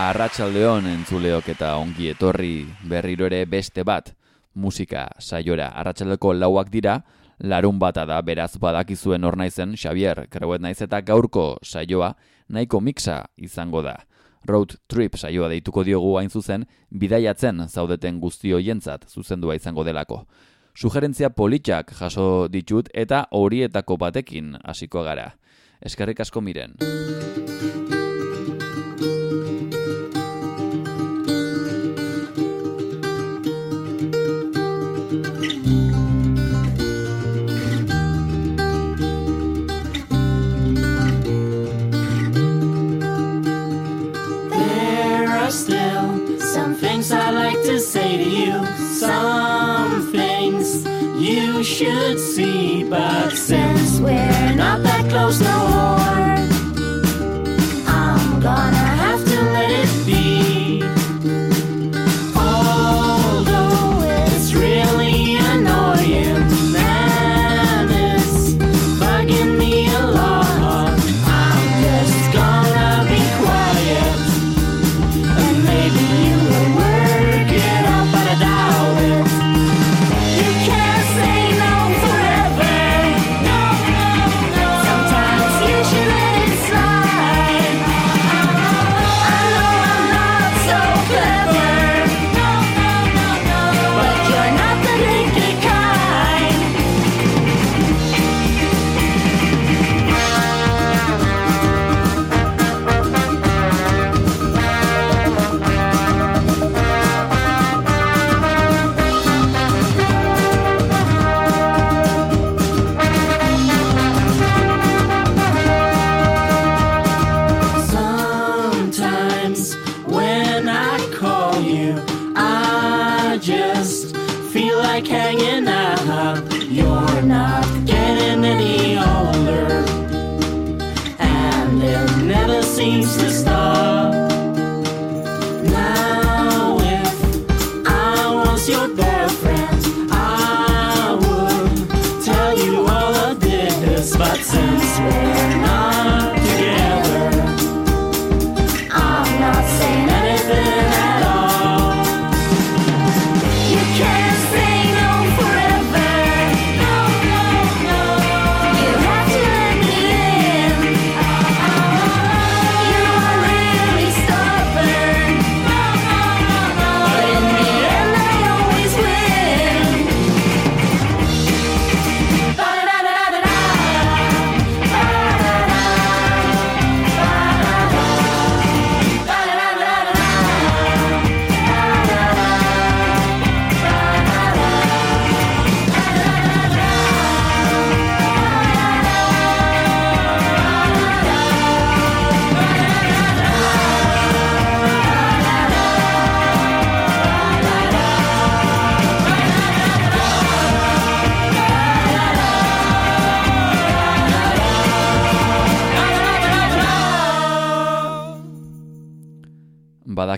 Arratsaldeon entzuleok eta ongi etorri berriro ere beste bat musika saiora. Arratsaldeko lauak dira, larun bata da beraz badakizuen hor naizen Xavier Kreuet naiz eta gaurko saioa nahiko mixa izango da. Road trip saioa deituko diogu hain zuzen, bidaiatzen zaudeten guzti hoientzat zuzendua izango delako. Sugerentzia politxak jaso ditut eta horietako batekin hasiko gara. Eskerrik asko miren. Should see, but since we're not that close no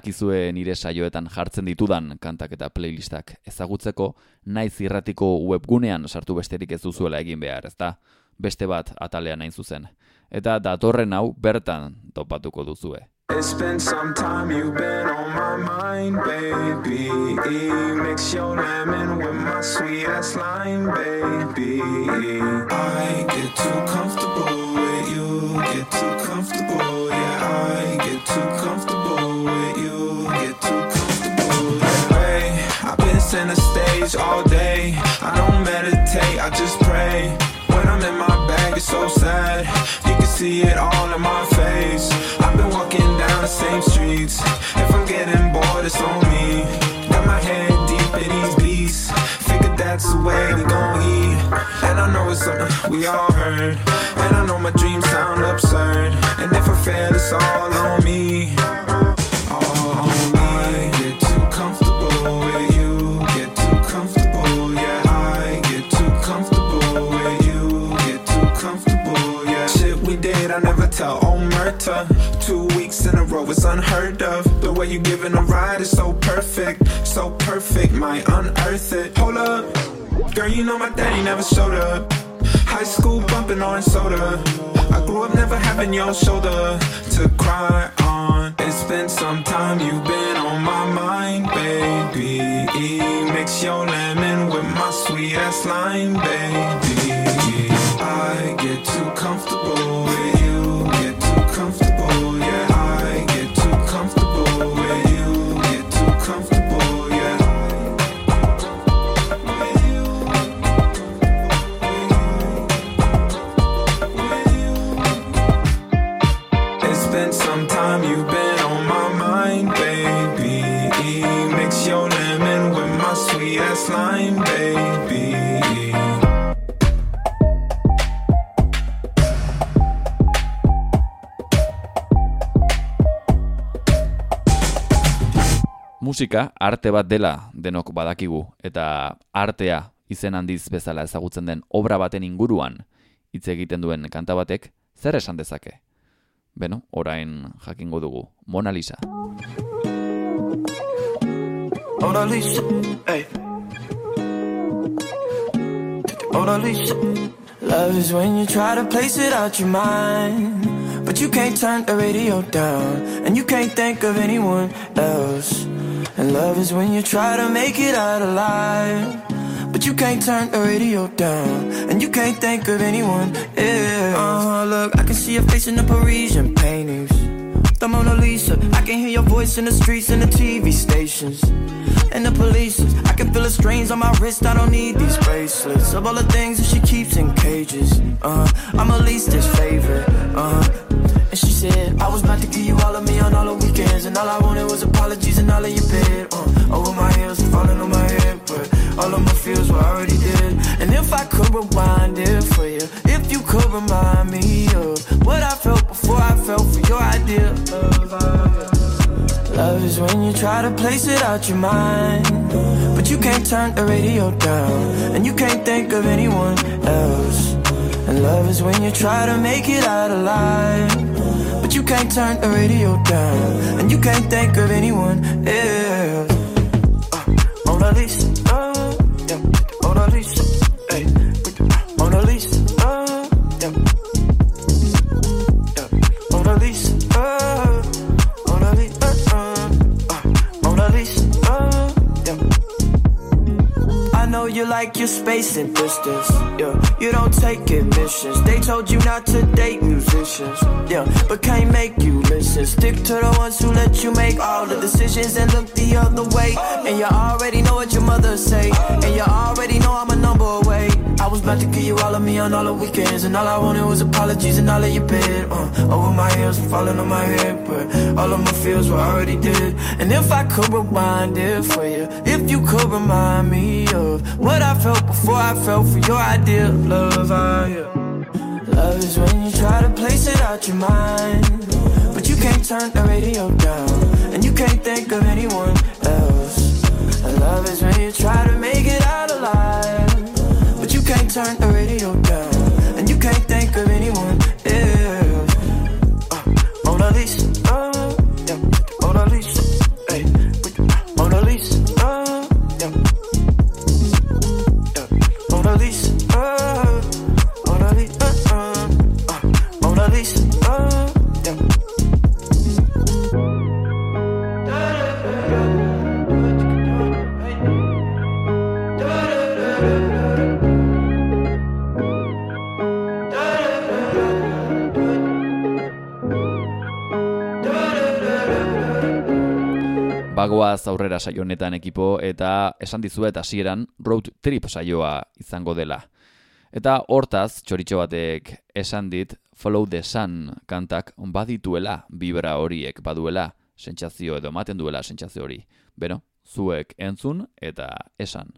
Badakizue nire saioetan jartzen ditudan kantak eta playlistak ezagutzeko, naiz irratiko webgunean sartu besterik ez duzuela egin behar, ezta? Beste bat atalean hain zuzen. Eta datorren hau bertan topatuko duzue. It's been some time you've been on my mind, baby. Mix your lemon with my sweet ass lime, baby. I get too comfortable with you, get too comfortable, yeah. I get too comfortable with you, get too comfortable. Hey, I've been center stage all day. I don't meditate, I just pray. When I'm in my bag, it's so sad. You can see it all in my face. I've been walking down the same streets. If I'm getting bored, it's on me. Got my head deep in these beats. Figured that's the way we gon' eat. And I know it's something we all heard. And I know my dreams sound absurd. And if I fail, it's all on me. Oh, murder. Two weeks in a row is unheard of. The way you giving a ride is so perfect. So perfect, might unearth it. Hold up. Girl, you know my daddy never showed up. High school bumping orange soda. I grew up never having your shoulder to cry on. It's It's been some time you've been on my mind, baby. Mix your lemon with my sweet ass lime, baby. I get too comfortable with Musika arte bat dela denok badakigu eta artea izen handiz bezala ezagutzen den obra baten inguruan hitz egiten duen kanta batek zer esan dezake? Beno, orain jakingo dugu. Mona Lisa. Mona Lisa, hey. Mona Lisa. Love is when you try to place it out your mind, but you can't turn the radio down, and you can't think of anyone else. And love is when you try to make it out alive, but you can't turn the radio down, and you can't think of anyone else. Uh, look, I can see your face in the Parisian paintings. The Mona Lisa, I can hear your voice in the streets and the TV stations. And the police, I can feel the strains on my wrist. I don't need these bracelets. Of all the things that she keeps in cages, uh, I'm her leastest favorite. Uh, and she was about to give you all of me on all the weekends. And all I wanted was apologies and all of your bed. Uh, over my heels falling on my head. But all of my feels were already dead. And if I could rewind it for you, if you could remind me of what I felt before I felt for your idea of love. Love is when you try to place it out your mind, but you can't turn the radio down, and you can't think of anyone else. And love is when you try to make it out alive, but you can't turn the radio down, and you can't think of anyone else. Uh, Mona Lisa, know you like your space and distance, yeah. You don't take admissions. They told you not to date musicians, yeah, but can't make you listen. Stick to the ones who let you make all the decisions and look the other way. And you already know what your mother say, and you already know I'm a number away. Was about to give you all of me on all the weekends, and all I wanted was apologies and all of your bed. Uh, over my heels falling on my head, but all of my feels were already dead. And if I could rewind it for you, if you could remind me of what I felt before I felt for your idea of love, yeah. Love is when you try to place it out your mind, but you can't turn the radio down, and you can't think of anyone else. Love is when you try to make it out alive. Turn the radio down, Bagoaz aurrera saio honetan ekipo eta esan dizuet hasieran road trip saioa izango dela. Eta hortaz, txoritxo batek esan dit, Follow the Sun kantak badituela vibra horiek baduela sentsazio edo ematen duela sentsazio hori. Beno, zuek entzun eta esan.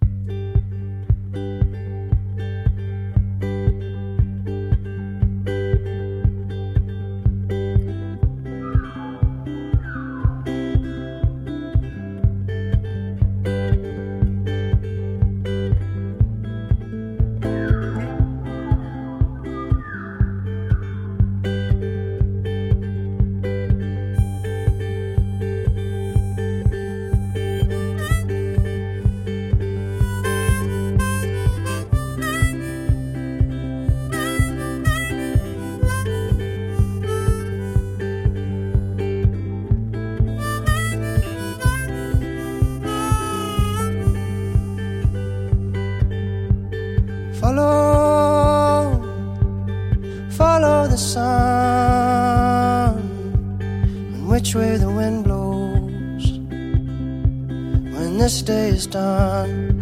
done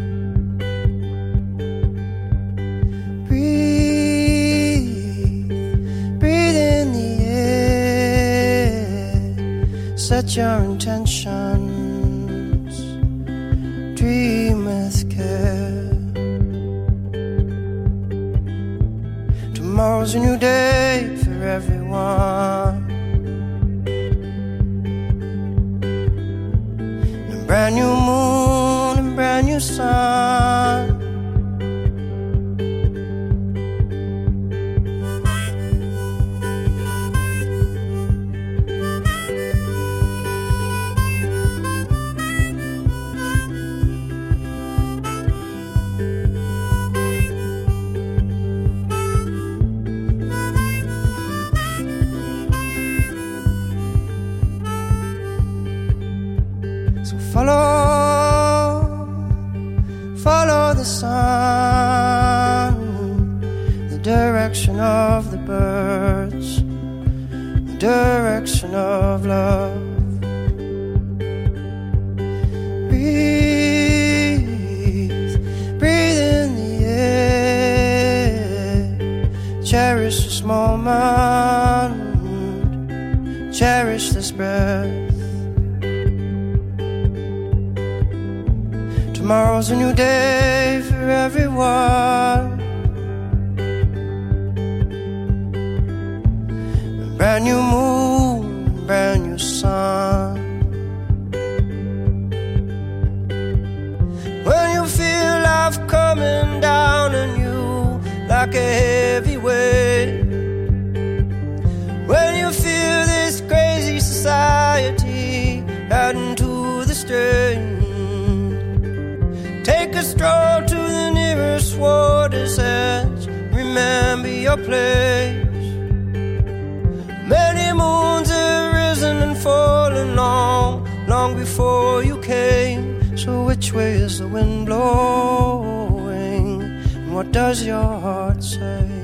What does your heart say?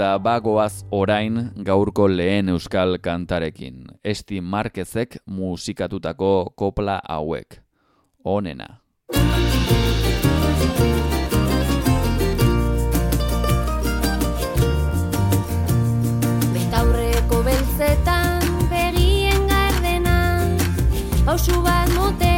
eta bagoaz orain gaurko lehen euskal kantarekin. Esti Markezek musikatutako kopla hauek. Onena. Betaurreko beltzetan begien gardena. Pausu bat mote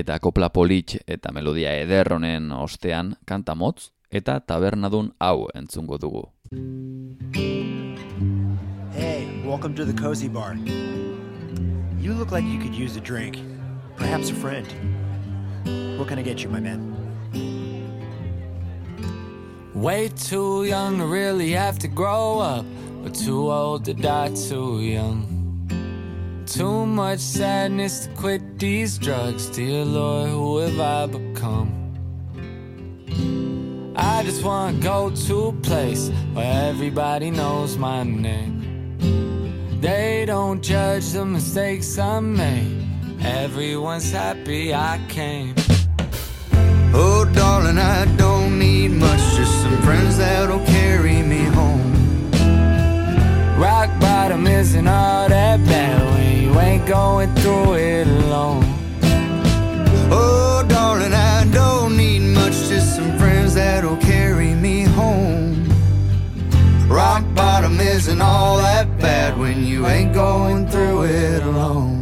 Eta kopla polit eta melodia eder honen ostean kanta motz eta tabernadun hau entzungo dugu. Hey, welcome to the Cozy Bar. You look like you could use a drink. Perhaps a friend. What can I get you, my man? Way too young to really have to grow up, but too old to die too young. Too much sadness to quit these drugs, dear Lord, who have I become? I just wanna go to a place where everybody knows my name. They don't judge the mistakes I made. Everyone's happy I came. Oh, darling, I don't need much, just some friends that'll carry me home. Rock bottom isn't all that bad you ain't going through it alone. Oh, darling, I don't need much, just some friends that'll carry me home. Rock bottom isn't all that bad when you ain't going through it alone.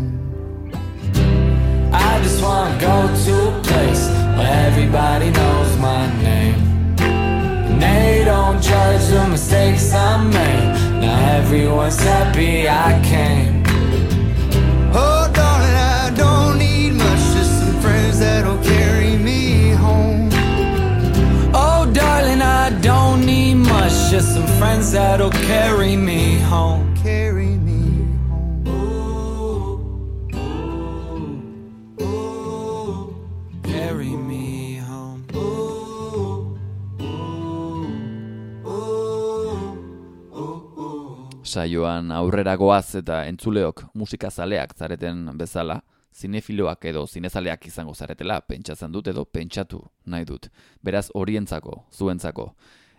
I just wanna go to a place where everybody knows my name. And they don't judge the mistakes I made. Now everyone's happy I came. Just some friends that'll carry me home. Carry me home. Carry me home. Saioan aurrera goaz eta entzuleok musikazaleak zareten bezala, zinefiloak edo zinezaleak izango zaretela pentsatzen dut edo pentsatu nahi dut. Beraz horientzako, zuentzako,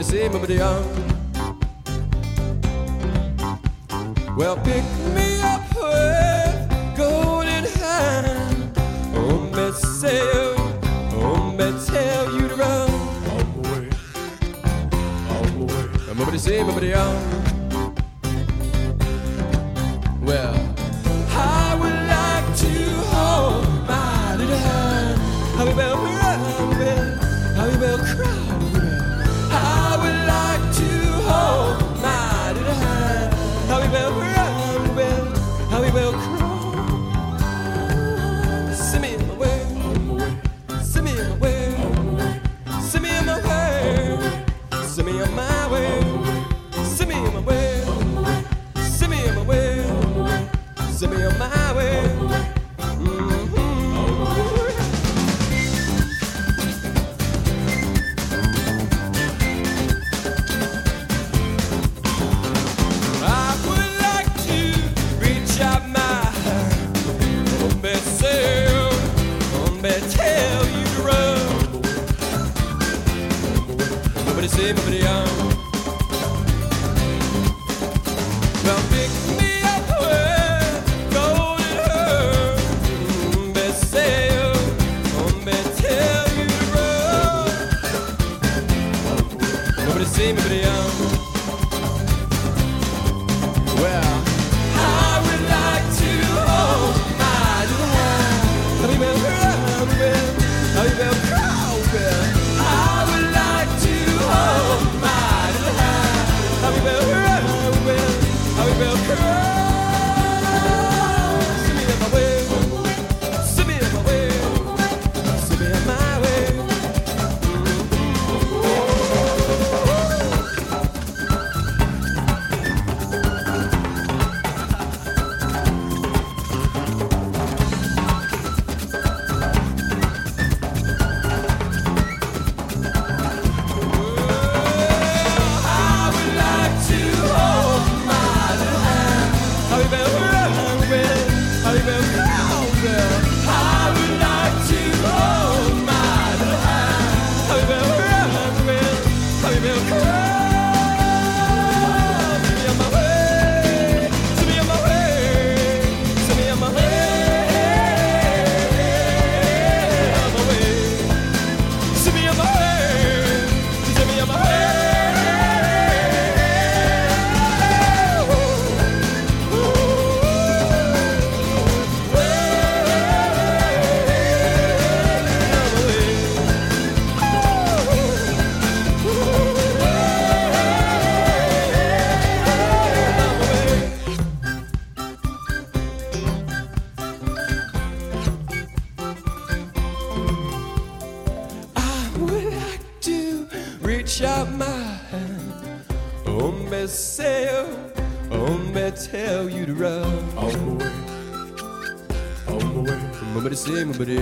Nobody say, nobody on. Well, pick me up with golden hand. Oh, me say, oh, me tell you to run. My way. On my way. Nobody say. Well, Hombre sail, hombre tell you to run. Hombre way, hombre way. Hombre say, hombre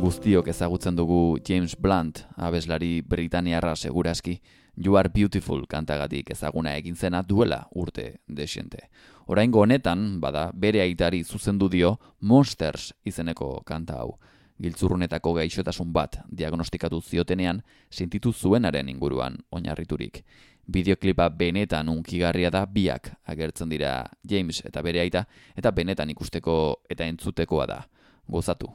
Guztiok ezagutzen dugu James Blunt, abeslari Britaniarra segurazki, You Are Beautiful kantagatik ezaguna egin zena duela urte desiente. Oraingo honetan, bada, bere aitari zuzendu dio Monsters izeneko kanta hau giltzurrunetako gaixotasun bat diagnostikatu ziotenean sentitu zuenaren inguruan oinarriturik. Bideoklipa benetan unkigarria da biak agertzen dira James eta bere aita eta benetan ikusteko eta entzutekoa da. Gozatu.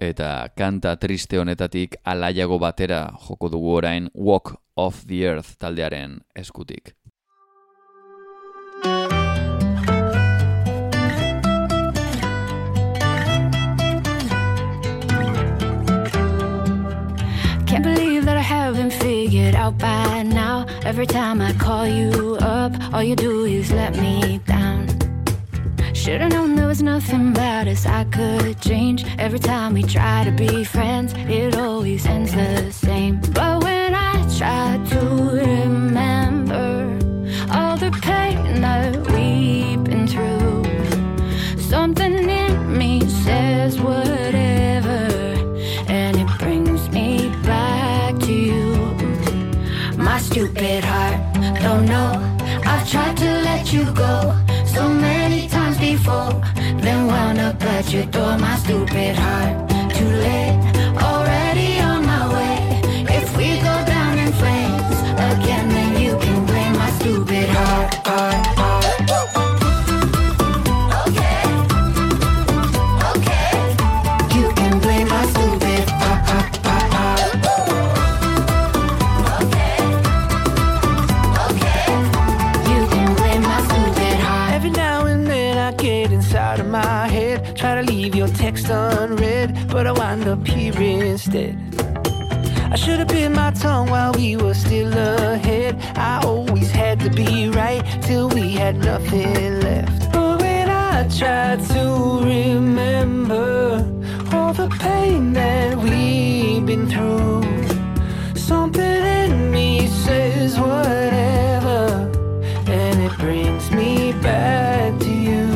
Eta kanta triste honetatik alaiago batera joko dugu orain Walk of the Earth taldearen eskutik. Can't believe that I haven't figured out by now. Every time I call you up, all you do is let me down. Should've known there was nothing about us I could change. Every time we try to be friends, it always ends the same. But when I try to remember all the pain that we've been through, something in me says whatever, and it brings me back to you. My stupid heart, don't know. I've tried to let you go before, then wound up at your door. My stupid heart, text unread, but I wind up here instead. I should have bit my tongue while we were still ahead. I always had to be right till we had nothing left. But when I try to remember all the pain that we've been through, something in me says whatever, and it brings me back to you.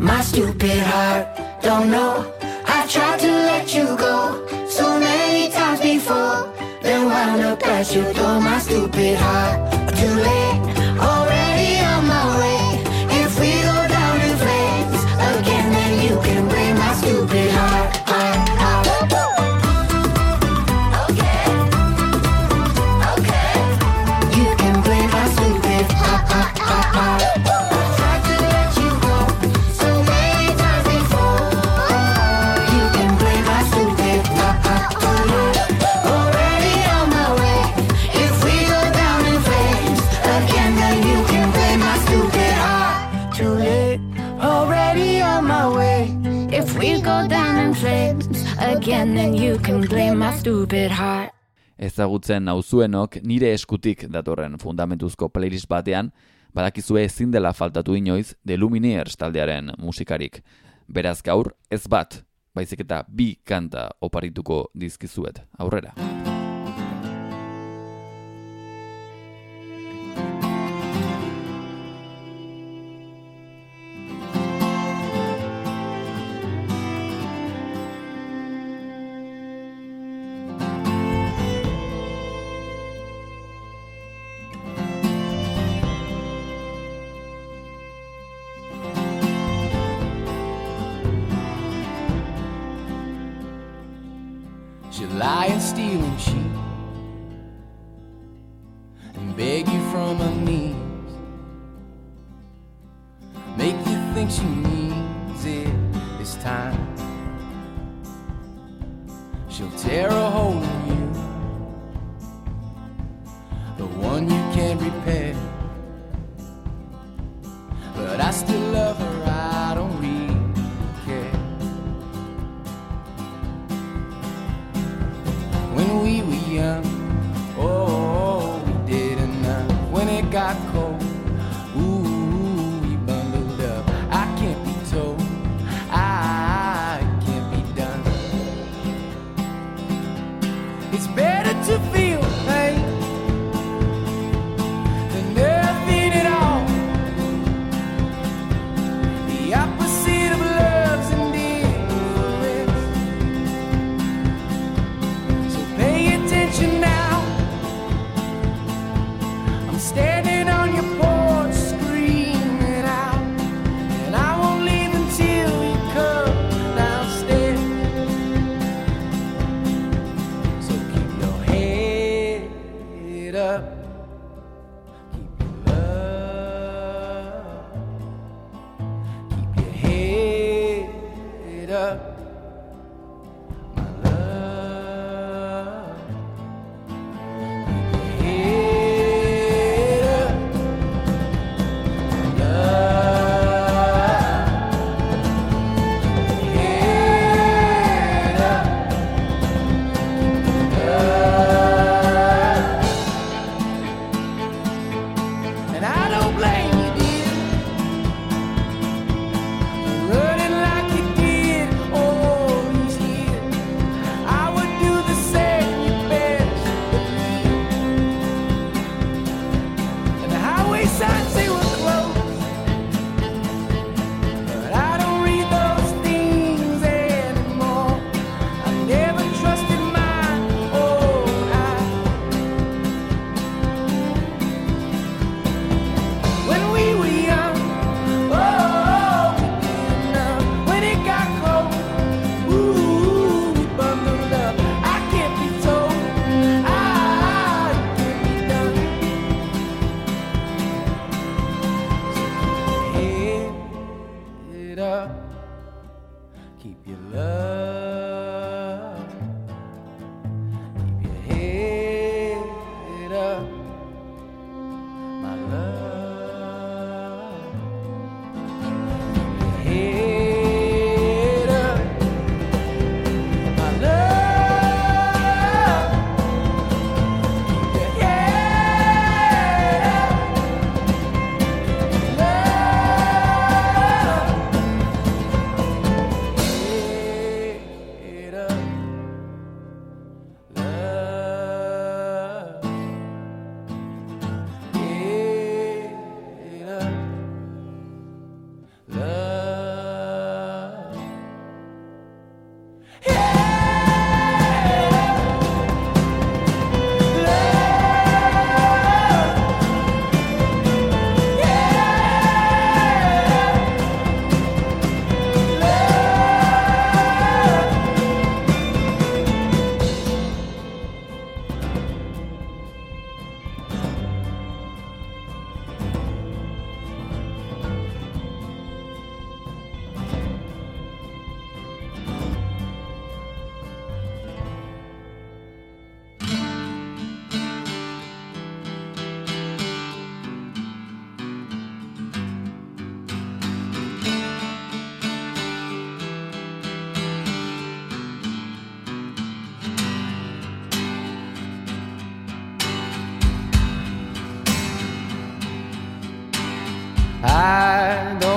My stupid heart, don't know. I tried to let you go so many times before. Then wound up at your door. My stupid heart, too late, stupid heart. Ezagutzen nauzuenok nire eskutik datorren fundamentuzko playlist batean, badakizue ezin dela faltatu inoiz The Lumineers taldearen musikarik. Beraz gaur ez bat, baizik eta bi kanta oparituko dizkizuet. Aurrera. Lie and I don't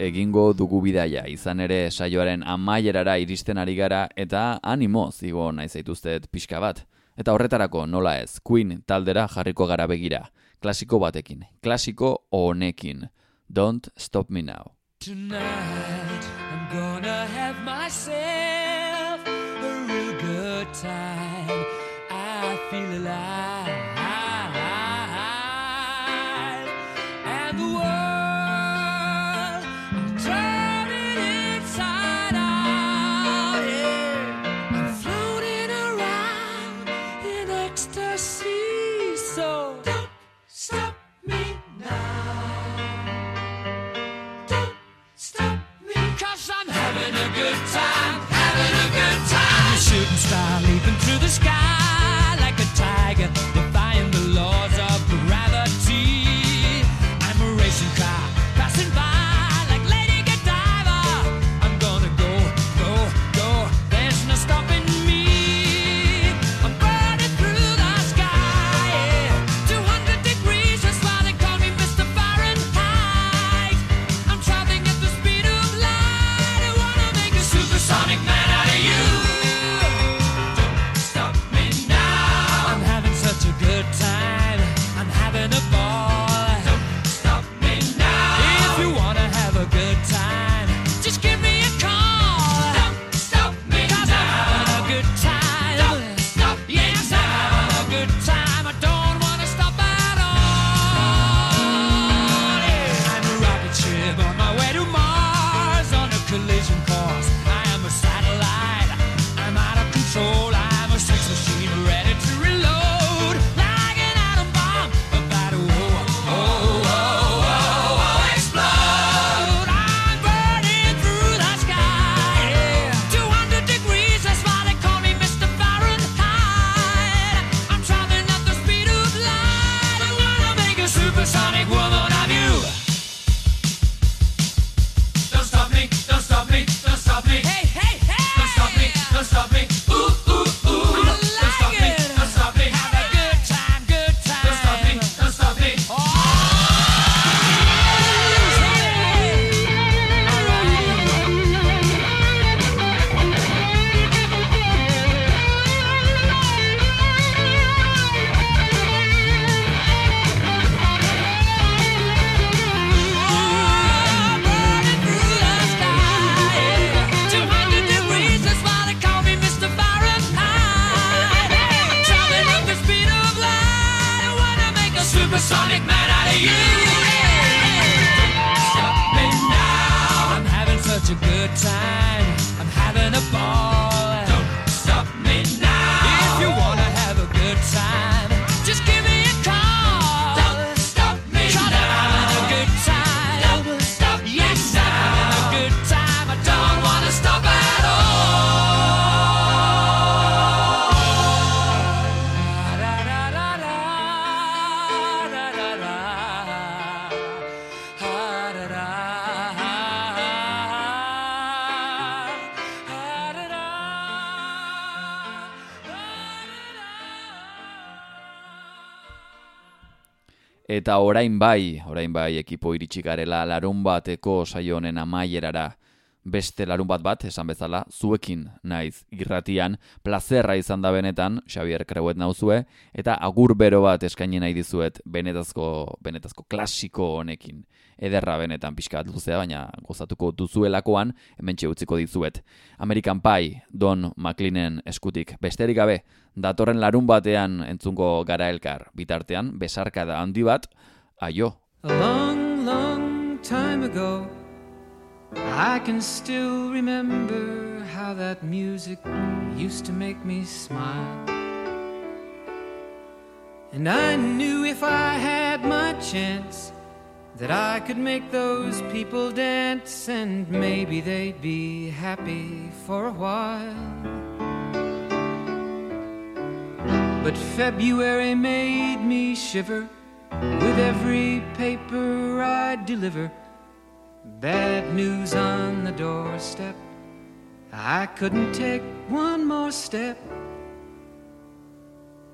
egingo dugu bidaia, izan ere saioaren amaierara iristen ari gara eta animoz igo nahi zaituztet pixka bat. Eta horretarako nola ez, Queen taldera jarriko gara begira, klasiko batekin, klasiko honekin, Don't Stop Me Now. Tonight I'm gonna have myself a real good time, I feel alive. sky. Eta orain bai, orain bai ekipo iritsi garela larun bateko saio honen amaierara. Beste larun bat bat, esan bezala, zuekin naiz irratian, plazerra izan da benetan, Xavier Kreuet nauzue, eta agur bero bat eskaini nahi dizuet benetazko, benetazko klasiko honekin. Ederra benetan pixka bat luzea, baina gozatuko duzuelakoan, hemen utziko dizuet. American Pie, Don McLeanen eskutik, besterik gabe, datorren larun batean entzungo gara elkar, bitartean, besarkada handi bat, aio. A long, long time ago, I can still remember how that music used to make me smile. And I knew if I had my chance that I could make those people dance and maybe they'd be happy for a while. But February made me shiver with every paper I deliver. Bad news on the doorstep. I couldn't take one more step.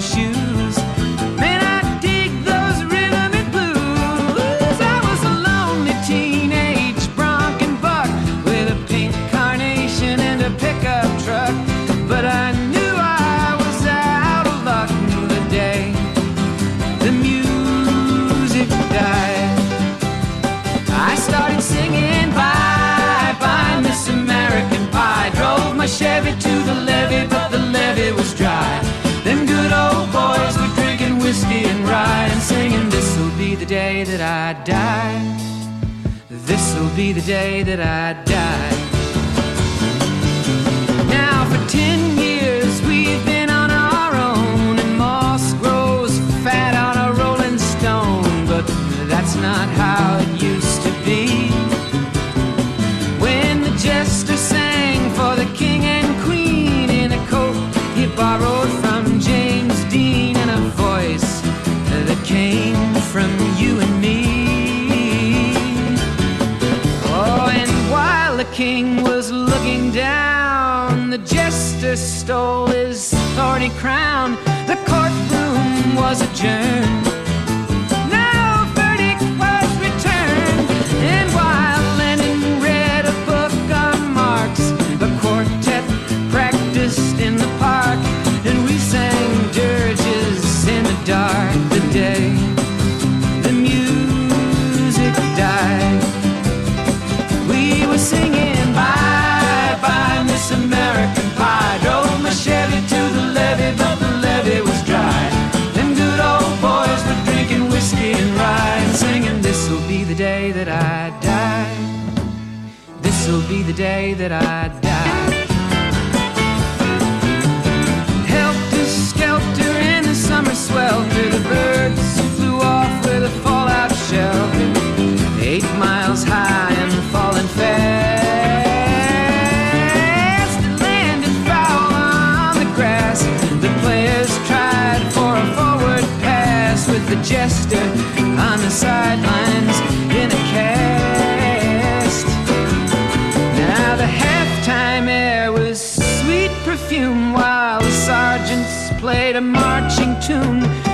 Shoes. That I die. This'll be the day that I die. Now for ten king was looking down, the jester stole his thorny crown. The courtroom was adjourned. Day that I die. Helter skelter in the summer swelter, the birds flew off with a fallout shelter. Eight miles high and falling fast. It landed foul on the grass. The players tried for a forward pass with the jester on the sidelines played a marching tune.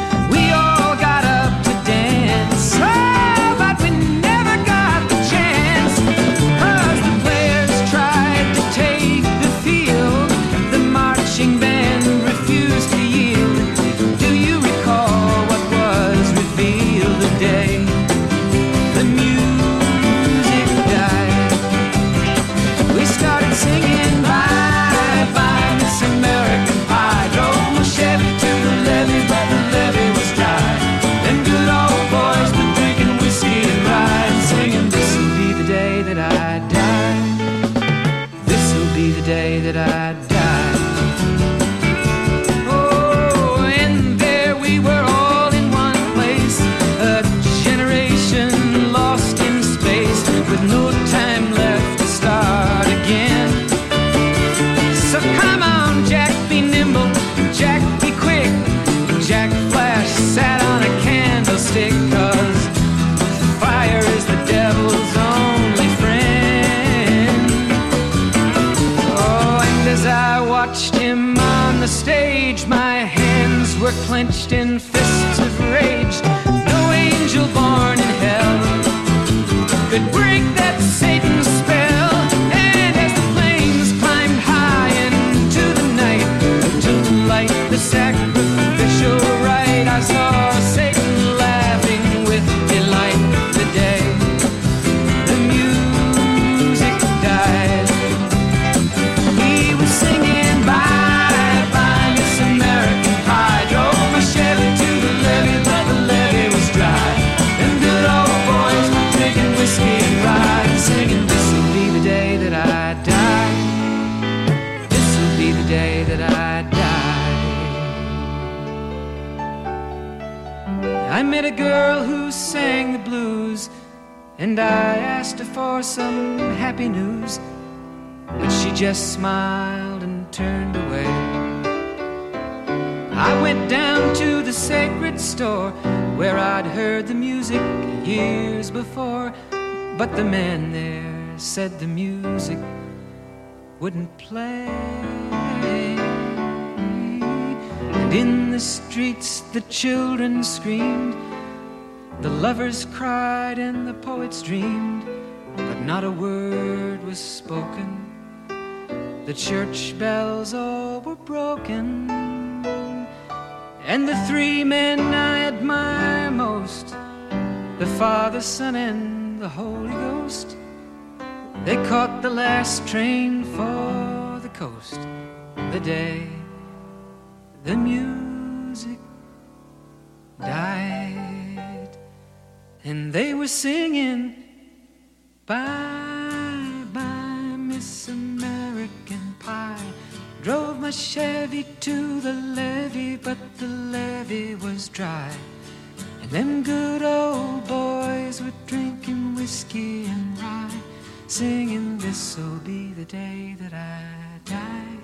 Just smiled and turned away. I went down to the sacred store where I'd heard the music years before. But the man there said the music wouldn't play. And in the streets the children screamed, the lovers cried, and the poets dreamed. But not a word was spoken. The church bells all were broken. And the three men I admire most the Father, Son, and the Holy Ghost they caught the last train for the coast the day the music died. And they were singing, Bye, My Chevy to the levee, but the levee was dry. And them good old boys were drinking whiskey and rye, singing, This'll be the day that I die.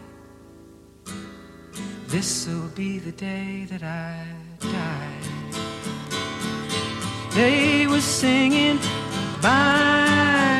This'll be the day that I die. They were singing, Bye,